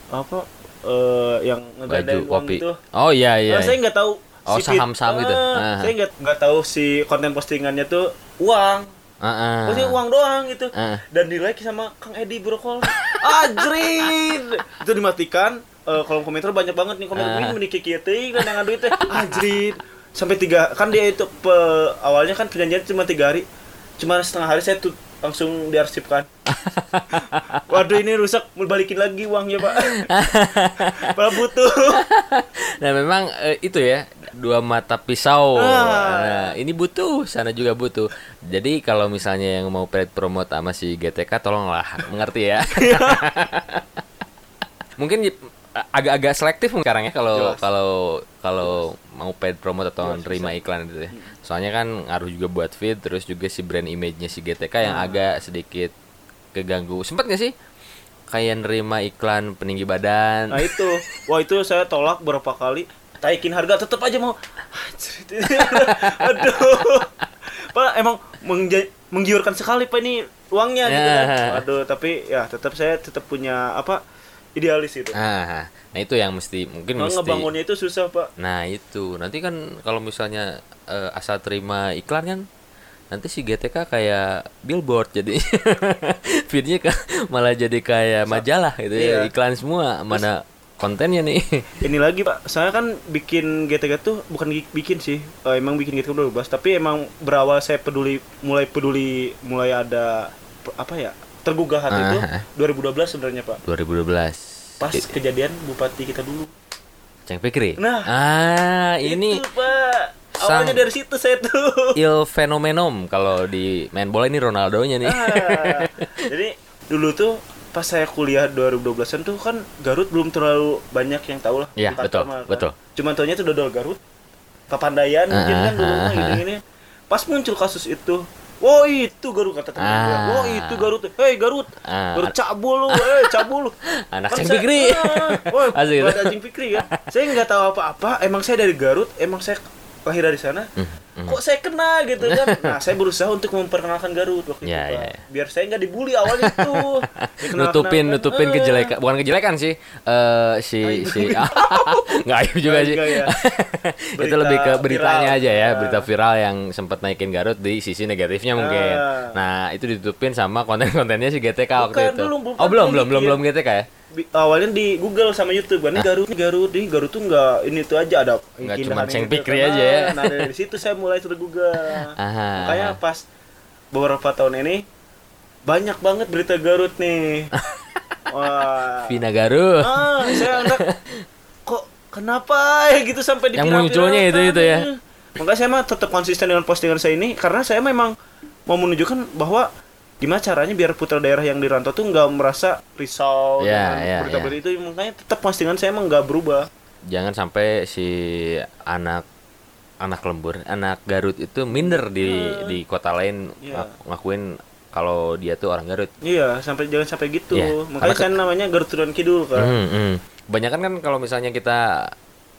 apa eh yang Baju kopi. gitu. Oh iya iya. Nah, saya nggak tahu Oh, si saham-saham gitu? Ah, Ah. Saya nggak nggak tahu si konten postingannya tuh uang. Heeh. Posting uang doang gitu. Ah. Dan di like sama Kang Edi Brokol. Ajrin. Itu dimatikan. Eh, kolom komentar banyak banget nih komentar Ah. ini menikah kieu teuing dan yang duit teh. Ajrin. sampai tiga kan dia itu pe, awalnya kan perjanjian cuma tiga hari cuma setengah hari saya tuh langsung diarsipkan waduh ini rusak mau balikin lagi uangnya pak Padahal butuh Nah memang eh, itu ya dua mata pisau. Ah. Nah, ini butuh, sana juga butuh. Jadi kalau misalnya yang mau paid promote sama si GTK tolonglah mengerti ya. Mungkin y- agak-agak selektif sekarang ya kalau kalau kalau mau paid promote atau Jelas, nerima iklan itu ya. Soalnya kan ngaruh juga buat feed terus juga si brand image-nya si GTK yang Ah. agak sedikit keganggu. Sempat gak sih kayak nerima iklan peninggi badan? Nah itu, wah itu saya tolak berapa kali. Taikin harga tetap aja mau. Aduh, pak emang menggiurkan sekali pak ini uangnya gitu kan. Ya. Aduh, tapi ya tetap saya tetap punya apa idealis itu. Ah, nah itu yang mesti mungkin Kalau mesti. ngebangunnya itu susah pak. Nah itu nanti kan kalau misalnya eh, asal terima iklan kan nanti si GTK kayak billboard jadi feednya kan malah jadi kayak majalah gitu ya Iya. iklan semua mana kontennya nih Ini lagi pak, saya kan bikin GTG tuh bukan bikin sih, Eh, emang bikin GTG 12 tapi emang berawal saya peduli, mulai peduli, mulai ada apa ya tergugah hati itu Ah. 2012 sebenarnya pak. 2012 Pas kejadian bupati kita dulu. Ceng Fikri Nah, ah ini itu pak, awalnya dari situ saya tuh. il fenomenom kalau di main bola ini Ronaldo nya nih Ah, jadi dulu tuh pas saya kuliah 2012an tuh kan Garut belum terlalu banyak yang tahu lah. Iya, betul, Kamal, kan. betul. Cuman taunya itu dodol Garut. Papandaian mungkin kan dulu Ah, mah ah, gini-gini. Pas muncul kasus itu, Wah itu Garut kata teman gue. Ah. Wah itu Garut. Hei Garut. Ah. Garut cabul lu. Hei cabul lu. Anak Ceng saya- Fikri. Ada Ceng Fikri kan. Saya nggak tahu apa-apa. Emang saya dari Garut. Emang saya lahir dari sana. Hmm, Kok saya kena gitu kan? Nah, saya berusaha untuk memperkenalkan Garut waktu Ya, itu, ya, Pak. ya. Biar saya nggak dibully awalnya tuh. Dikenal-kenalkan. nutupin nutupin Eh. kejelekan bukan kejelekan sih eh si Aib. si nggak aib juga sih ya. itu lebih ke beritanya viral. aja ya Ah. berita viral yang sempat naikin Garut di sisi negatifnya mungkin Ah. nah itu ditutupin sama konten-kontennya si GTK waktu Bukan, itu belum, oh belum belum belum belum belum GTK ya awalnya di Google sama YouTube kan ini Garut ini Garut ini Garut tuh nggak ini tuh aja ada Nggak cuma Ceng tuh. Fikri Nah, aja ya. nah dari situ saya mulai Google. Aha. makanya pas beberapa tahun ini banyak banget berita Garut nih. Wah. Vina Garut. Ah saya anggap kok kenapa ya? Gitu sampai di Yang munculnya itu-itu ya. makanya saya mah tetap konsisten dengan postingan saya ini karena saya memang mau menunjukkan bahwa gimana caranya biar putra daerah yang di rantau tuh nggak merasa risau Ya, dengan ya, berita-berita itu. Makanya tetap postingan saya emang nggak berubah. Jangan sampai si anak anak lembur. Anak Garut itu minder di di kota lain ngak- ngakuin kalau dia tuh orang Garut. Iya sampai jangan sampai gitu. Iya, makanya saya namanya Garut Turunan Kidul kan Hmm, hmm. Kebanyakan kan kalau misalnya kita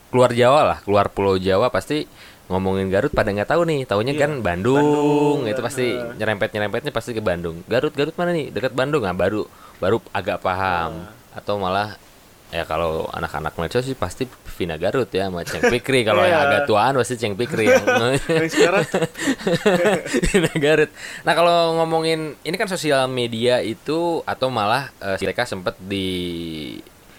keluar Jawa lah, keluar Pulau Jawa pasti ngomongin Garut pada nggak tahu nih, taunya Iya, kan Bandung, Bandung, itu pasti nah. nyerempet nyerempetnya pasti ke Bandung. Garut Garut mana nih? Dekat Bandung. Nah baru baru agak paham. Nah. atau malah ya kalau anak-anak medsos sih pasti Vina Garut ya sama Ceng Pikri kalau yang Iya. agak tuaan pasti Ceng Pikri yang yang Vina Garut. Nah kalau ngomongin ini kan sosial media itu atau malah eh, mereka sempat di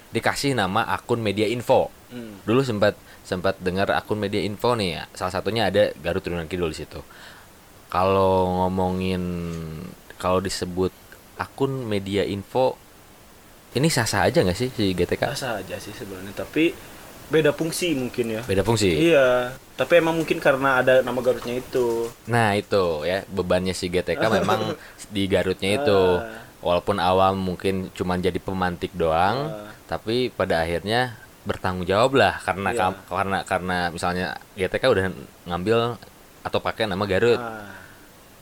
dikasih nama akun media info. Hmm. Dulu sempat sempat dengar akun media info nih ya. Salah satunya ada Garut Turunan Kidul di situ. Kalau ngomongin kalau disebut akun media info ini sah-sah aja nggak sih si GTK? biasa aja sih sebenarnya tapi beda fungsi mungkin ya Beda fungsi. iya tapi emang mungkin karena ada nama Garutnya itu Nah itu ya bebannya si GTK memang di Garutnya itu Ah. walaupun awam mungkin cuma jadi pemantik doang, Ah. tapi pada akhirnya bertanggung jawab lah karena Iya. karena karena misalnya GTK udah ngambil atau pakai nama Garut, Ah.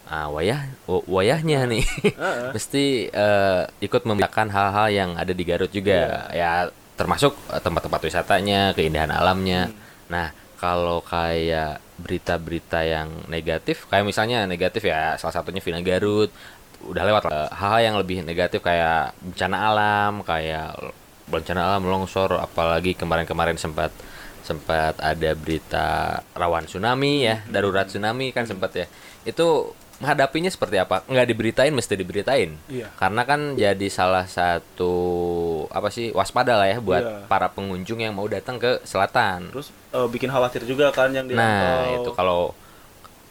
Ah wayah wa- wayahnya nih Ah. mesti eh, ikut membedakan hal-hal yang ada di Garut juga ya termasuk eh, tempat-tempat wisatanya, keindahan alamnya. Nah kalau kayak berita-berita yang negatif, kayak misalnya negatif ya salah satunya Vina Garut, udah lewat lah. hal-hal yang lebih negatif kayak bencana alam, kayak bencana alam longsor, apalagi kemarin-kemarin sempat sempat ada berita rawan tsunami ya, darurat tsunami kan sempat ya. Itu menghadapinya seperti apa? Nggak diberitain, mesti diberitain. Iya. Karena kan jadi salah satu apa sih waspada lah ya buat Iya. para pengunjung yang mau datang ke selatan. Terus eh, bikin khawatir juga kan yang di Nah, itu kalau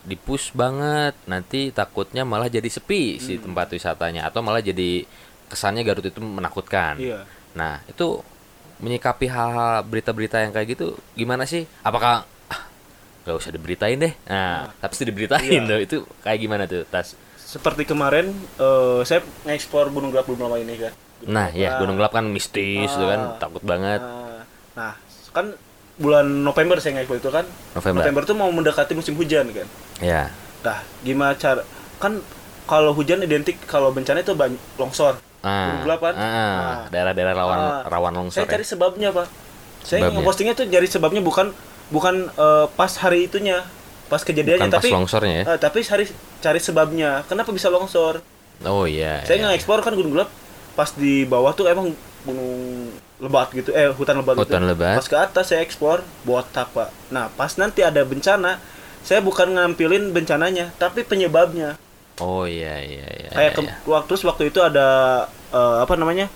dipus banget nanti takutnya malah jadi sepi si Hmm. tempat wisatanya atau malah jadi kesannya Garut itu menakutkan. Iya. Nah, itu menyikapi hal-hal berita-berita yang kayak gitu gimana sih? Apakah ah, nggak usah diberitain deh? Nah, tapi sih diberitain Iya. tuh. Itu kayak gimana tuh, Tas? Seperti kemarin eh, saya ngeksplor Gunung Gelap belum lama ini kan. Nah, ya Gunung Gelap kan mistis tuh kan, Ah. takut banget. Nah, nah, kan bulan November saya ngeksplor itu kan. November. tuh mau mendekati musim hujan kan. Ya. Nah, gimana cara kan kalau hujan identik kalau bencana itu longsor. Ah, Gunung Gelap kan? ah, Nah. daerah-daerah rawan Ah, rawan longsor Saya ya. cari sebabnya, Pak. Saya ngepostingnya tuh cari sebabnya bukan bukan eh, pas hari itunya, pas kejadiannya Bukan pas tapi longsornya ya. eh, tapi cari cari sebabnya. Kenapa bisa longsor? Oh iya. Saya iya. nge-explore kan Gunung Gelap pas di bawah tuh emang gunung lebat gitu eh hutan lebat Hutan gitu. lebat. Pas ke atas saya explore botak, Pak. Nah, pas nanti ada bencana, saya bukan ngampilin bencananya, tapi penyebabnya. Oh iya iya iya. Kayak iya, ke- iya. waktu terus waktu itu ada eh, apa namanya?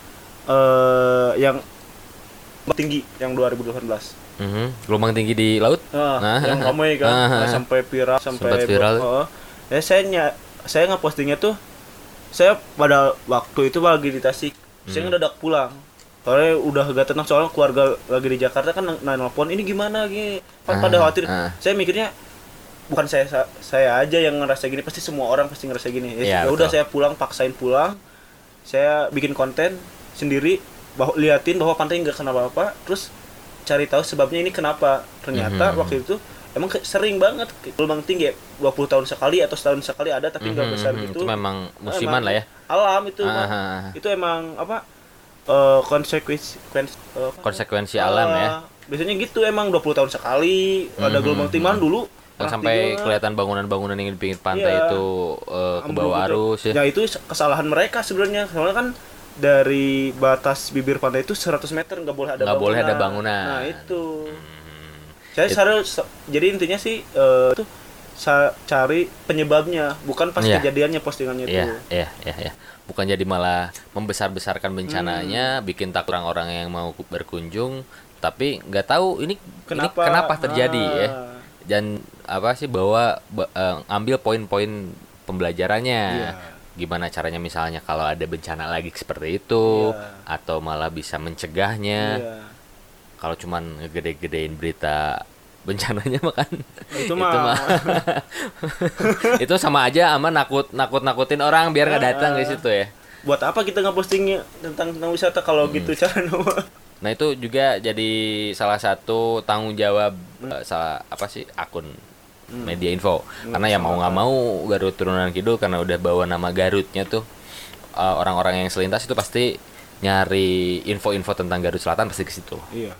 eh yang tinggi yang 2018. Mhm. Gelombang tinggi di laut? Ah, Nah, yang ramai kan, ah, Nah, ah. sampai viral sampai Sempat viral. Oh, ya saya ny- saya ngepostingnya tuh saya pada waktu itu lagi di Tasik. Saya Hmm. ngedadak pulang. Soalnya udah gak tenang soalnya keluarga lagi di Jakarta kan n- nelpon ini gimana gini. Pas Ah, pada khawatir. ah. Saya mikirnya bukan saya sa- saya aja yang ngerasa gini, pasti semua orang pasti ngerasa gini. Iya, Ya, udah saya pulang paksain pulang. Saya bikin konten sendiri bahwa liatin bahwa pantai nggak kenapa-apa, terus cari tahu sebabnya ini kenapa. Ternyata Mhm. waktu itu emang ke- sering banget gelombang tinggi ya 20 tahun sekali atau setahun sekali ada tapi nggak Mhm, besar mhm. gitu. Itu memang musiman Emang lah ya. Alam itu Ah, Mak. ah, ah. Itu emang apa? eh, konsekuensi kons- eh? Konsekuensi alam ya. Biasanya gitu emang 20 tahun sekali ada Mhm, gelombang tinggi Malah dulu. Sampai tiga, kelihatan bangunan-bangunan yang di pinggir pantai Iya. itu eh, ke bawah gitu. arus ya. Ya itu kesalahan mereka sebenarnya. Soalnya kan dari batas bibir pantai itu 100 meter nggak boleh ada Nggak bangunan. boleh ada bangunan. Nah, itu. Hmm. Saya jadi intinya sih eh, tuh sa- cari penyebabnya, bukan pas Iya. kejadiannya postingannya itu. Iya, iya, iya, iya. Bukan jadi malah membesar-besarkan Hmm. bencananya, bikin takut orang-orang yang mau ku- berkunjung, tapi nggak tahu ini Kenapa? ini kenapa terjadi Ah. ya. Dan apa sih bahwa ba- eh, ambil poin-poin pembelajarannya. Iya. Gimana caranya misalnya kalau ada bencana lagi seperti itu Iya. atau malah bisa mencegahnya. Iya. Kalau cuman ngegede-gedein berita bencananya mah kan Itu mah. itu sama aja sama nakut nakut nakutin orang biar nggak datang ke situ ya Buat apa kita ngepostingnya tentang tentang wisata kalau Hmm. gitu cara nah itu juga jadi salah satu tanggung jawab eh, salah apa sih akun media info. Karena ya mau nggak mau Garut turunan kidul karena udah bawa nama Garutnya tuh eh, orang-orang yang selintas itu pasti nyari info-info tentang Garut Selatan pasti ke situ. Iya.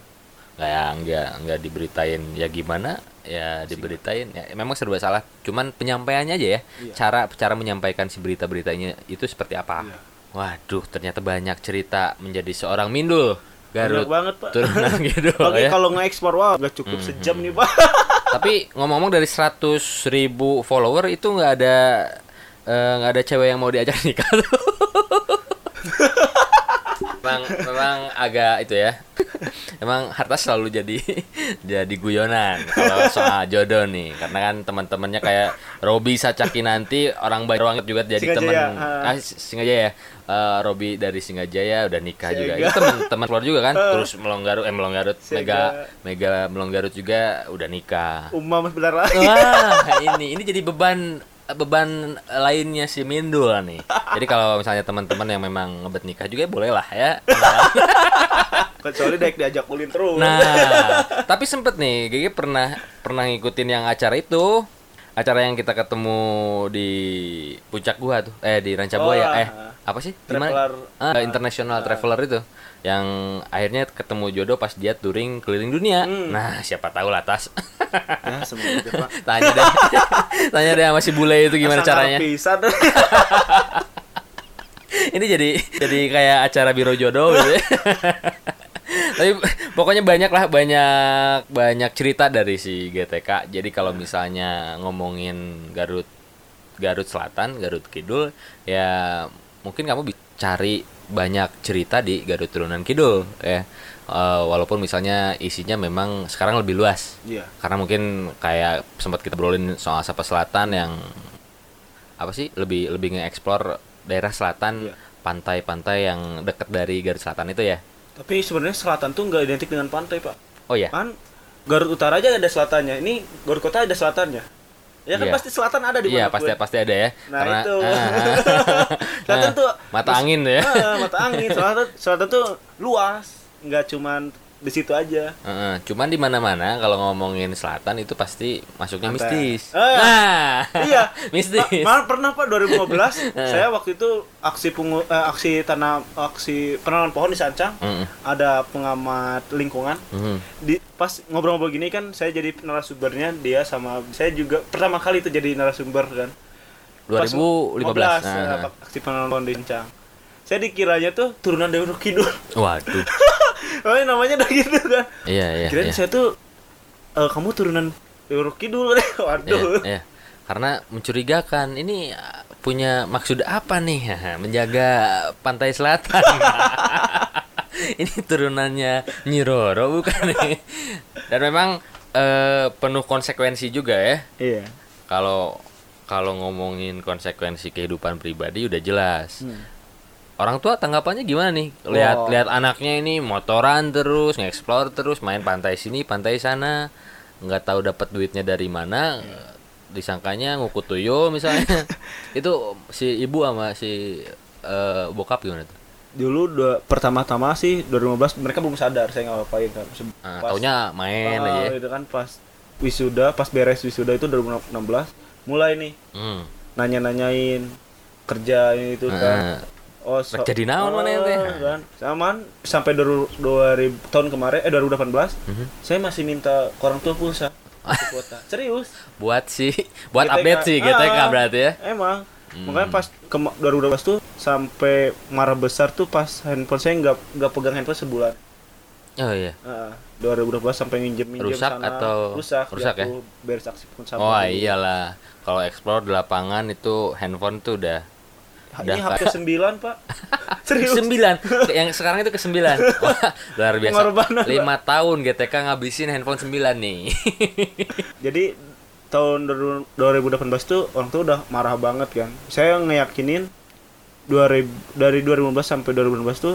nggak ya nggak nggak diberitain ya gimana ya diberitain. Ya memang serba salah. Cuman penyampaiannya aja ya. Iya. cara cara menyampaikan si berita beritanya itu seperti apa? Iya. waduh ternyata banyak cerita menjadi seorang mindul Garut Banyak banget, Pak. turunan gitu Oke, ya kalau nge-ekspor wah nggak Hmm, cukup sejam nih, Pak. tapi ngomong-ngomong dari 100.000 ribu follower itu nggak ada eh, nggak ada cewek yang mau diajak nikah tuh. memang memang agak itu ya emang harta selalu jadi jadi guyonan kalau soal jodoh nih karena kan teman-temannya kayak Robi Sacaki nanti orang baik banget juga jadi teman ah. Singajaya Eh, Robi dari Singajaya udah nikah juga Siaga. itu teman-teman keluar juga kan Ah. terus Melonggarut eh Melonggarut Mega Mega Melonggarut juga udah nikah Umam sebentar lagi. Wah, ini ini jadi beban beban lainnya si Mindul nih. Jadi kalau misalnya teman-teman yang memang ngebet nikah juga boleh lah ya. Kecuali diajak ulin terus. Nah, tapi sempet nih, Gigi pernah pernah ngikutin yang acara itu. Acara yang kita ketemu di puncak gua tuh, eh di Ranca Buaya, Oh, eh ah. apa sih? Traveler. Ah, international traveler itu, yang akhirnya ketemu jodoh pas dia touring keliling dunia. Hmm. Nah, siapa tahu lah tas. Ya, semoga Pak. tanya deh, tanya deh sama si bule itu gimana Sangar caranya. ini jadi jadi kayak acara biro jodoh gitu ya. Tapi pokoknya banyak lah banyak banyak cerita dari si GTK. Jadi kalau misalnya ngomongin Garut Garut Selatan, Garut Kidul, ya mungkin kamu cari banyak cerita di Garut Turunan Kidul ya. Eh, walaupun misalnya isinya memang sekarang lebih luas. Iya. Karena mungkin kayak sempat kita brolin soal Sapa Selatan yang apa sih lebih lebih nge-explore daerah selatan Iya. pantai-pantai yang dekat dari Garut Selatan itu ya. Tapi sebenarnya selatan tuh nggak identik dengan pantai, Pak. Oh ya. Kan Garut Utara aja ada selatannya. Ini Garut Kota ada selatannya. Ya kan Iya. pasti selatan ada di Iya mana pasti pun. pasti ada ya. Nah, Karena itu. ah, Selatan ah, tuh mata angin tuh ya. Ah, mata angin. Selatan selatan tuh luas, nggak cuman di situ aja. Heeh, cuman di mana-mana kalau ngomongin selatan itu pasti masuknya mistis. Ah, Nah, iya. mistis. Ma- pernah Pak 2015 saya waktu itu aksi pungu, eh, aksi tanam aksi penanaman pohon di Sancang. Mm-mm, Ada pengamat lingkungan mhm. di pas ngobrol-ngobrol gini kan saya jadi narasumbernya dia sama saya juga pertama kali itu jadi narasumber kan 2015. Pas Nah, eh, aksi penanaman pohon di Sancang saya dikiranya tuh turunan Dewa Kidul Waduh. oh namanya udah gitu kan Iya, iya. kirain iya. saya tuh eh, kamu turunan Dewa Kidul waduh Iya, iya. Karena mencurigakan ini uh, punya maksud apa nih? Menjaga pantai selatan. ini turunannya Nyiroro bukan nih? Dan memang eh, penuh konsekuensi juga ya. iya Kalau kalau ngomongin konsekuensi kehidupan pribadi udah jelas. Hmm. Orang tua tanggapannya gimana nih? Lihat Wah. lihat anaknya ini motoran terus, nge-explore terus, main pantai sini, pantai sana, nggak tahu dapat duitnya dari mana. Disangkanya ngukut tuyul misalnya. Itu si ibu sama si eh, bokap gimana tuh? dulu dua, pertama-tama sih 2015 mereka belum sadar saya nggak ngapain kan Ah, pas- taunya main ah, aja. itu kan pas wisuda pas beres wisuda itu 2016 mulai nih Hmm. nanya-nanyain kerja ini itu Ah, kan oh so- Kerja di naon mana ya, teh? Ah, kan samaan sampai 2000 tahun kemarin eh 2018 Mhm. saya masih minta ke orang tua pulsa kuota serius buat si buat GTK. update sih GTK Ah. berarti ya. emang Hmm. makanya pas ke 2012 tuh sampai marah besar tuh pas handphone saya nggak nggak pegang handphone sebulan Oh iya. Heeh. 2012 sampai minjem minjem Rusak sana atau- rusak rusak ya? beres aksi pun sama Oh iyalah. Kalau explore di lapangan itu handphone tuh udah ini HP 9 pak. Serius? Sembilan. Yang sekarang itu ke sembilan. Wah, luar biasa. Pengorbanan, Pak. lima tahun GTK ngabisin handphone sembilan nih. Jadi tahun 2018 tuh orang tuh udah marah banget kan? Saya ngeyakinin 2000 dari 2015 sampai 2018 tuh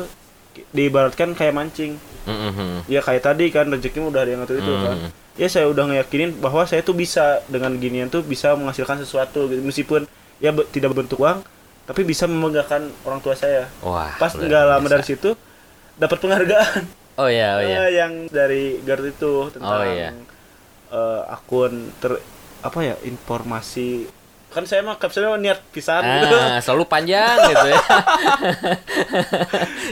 diibaratkan kayak mancing. Mhm. ya kayak tadi kan rezekimu udah ada yang ngatur itu kan? Hmm. ya saya udah ngeyakinin bahwa saya tuh bisa dengan ginian tuh bisa menghasilkan sesuatu gitu. Meskipun ya be- tidak berbentuk uang tapi bisa membanggakan orang tua saya. Wah pas nggak lama dari situ dapat penghargaan. Oh iya oh iya. Eh, yang dari Garut itu tentang Oh, iya. eh, akun ter apa ya informasi. Kan saya mah captionnya niat pisan. Gitu ah selalu panjang gitu ya.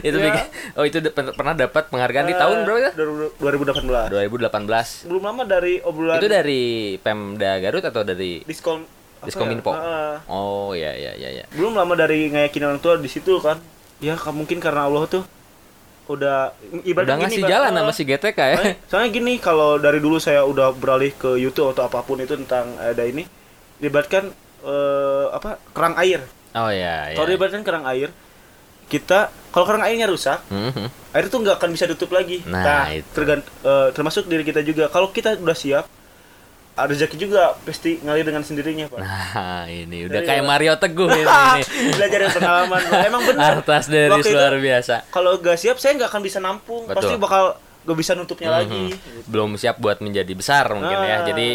Itu Ya. bikin- oh itu pernah dapat penghargaan di Eh, tahun berapa ya 2018 2018 belum lama dari obrolan itu dari Pemda Garut atau dari diskom Diskominfo? ya? Oh ya ya ya ya. Belum lama dari ngayakin orang tua di situ kan. Ya mungkin karena Allah tuh udah udah ibaratnya ngasih gini, jalan sama si GTK ya? Soalnya, soalnya gini kalau dari dulu saya udah beralih ke YouTube atau apa pun itu tentang ada ini dibatkan eh, apa kerang air. Oh ya ya. Kalau dibatkan kerang air kita kalau kerang airnya rusak Mhm. air itu nggak akan bisa tutup lagi. Nah, itu. tergant- eh, termasuk diri kita juga. Kalau kita udah siap rezeki juga pasti ngalir dengan sendirinya pak Nah, ini udah Dari- kayak Mario Teguh ini. ini. belajar dari pengalaman Pak. emang benar Artas dari Waktu itu- luar biasa. kalau gak siap saya nggak akan bisa nampung Betul. pasti bakal gak bisa nutupnya Mhm. lagi Belum siap buat menjadi besar mungkin ya. Ah. Jadi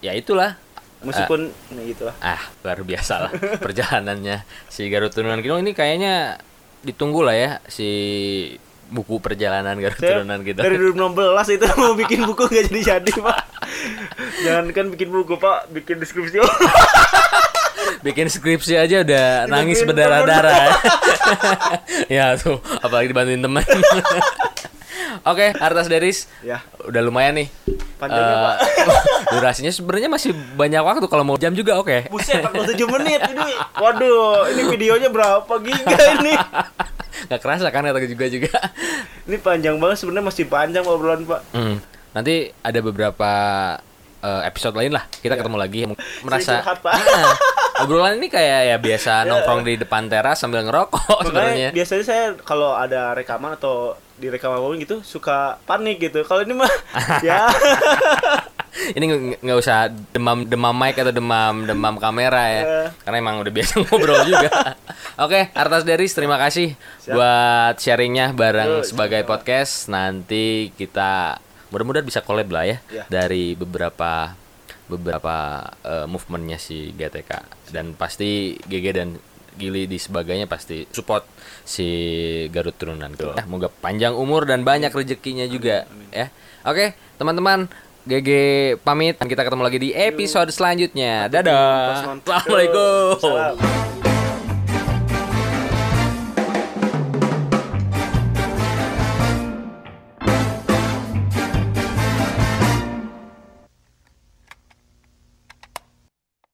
ya itulah. meskipun nah gitu lah Ah, luar biasa lah perjalanannya si Garut Turunan Kidul ini kayaknya ditunggu lah ya si buku perjalanan Garut saya Turunan kita. dari 2016 itu mau bikin buku gak jadi jadi pak jangan kan bikin buku pak bikin deskripsi Bikin skripsi aja udah nangis berdarah-darah. ya tuh, apalagi dibantuin teman. Oke, Artas Deris ya udah lumayan nih. panjangnya Eh, pak durasinya sebenarnya masih banyak waktu kalau mau jam juga oke. buset 47 menit ini waduh ini videonya berapa giga ini Gak kerasa kan kata juga juga. ini panjang banget sebenarnya masih panjang obrolan pak Hmm. Nanti ada beberapa eh, episode lain lah kita ketemu lagi merasa curhat, Pak. Ah, Obrolan ini kayak ya biasa nongkrong di depan teras sambil ngerokok sebenarnya. Biasanya saya kalau ada rekaman atau direkam apa pun gitu suka panik gitu. Kalau ini mah ya Ini nggak- usah demam demam mic atau demam demam kamera ya. Iya. Karena emang udah biasa ngobrol juga. Oke, Artas Deris terima kasih buat sharingnya bareng Yuk, sebagai podcast. Nanti kita mudah-mudahan bisa collab lah ya Iya. dari beberapa beberapa eh, movementnya si GTK dan pasti GG dan Gili di sebagainya pasti support si Garut turunan gitu. Ya, moga panjang umur dan banyak rezekinya juga ya. Oke, teman-teman GG pamit. Kita ketemu lagi di episode selanjutnya. Dadah. Assalamualaikum. Salam.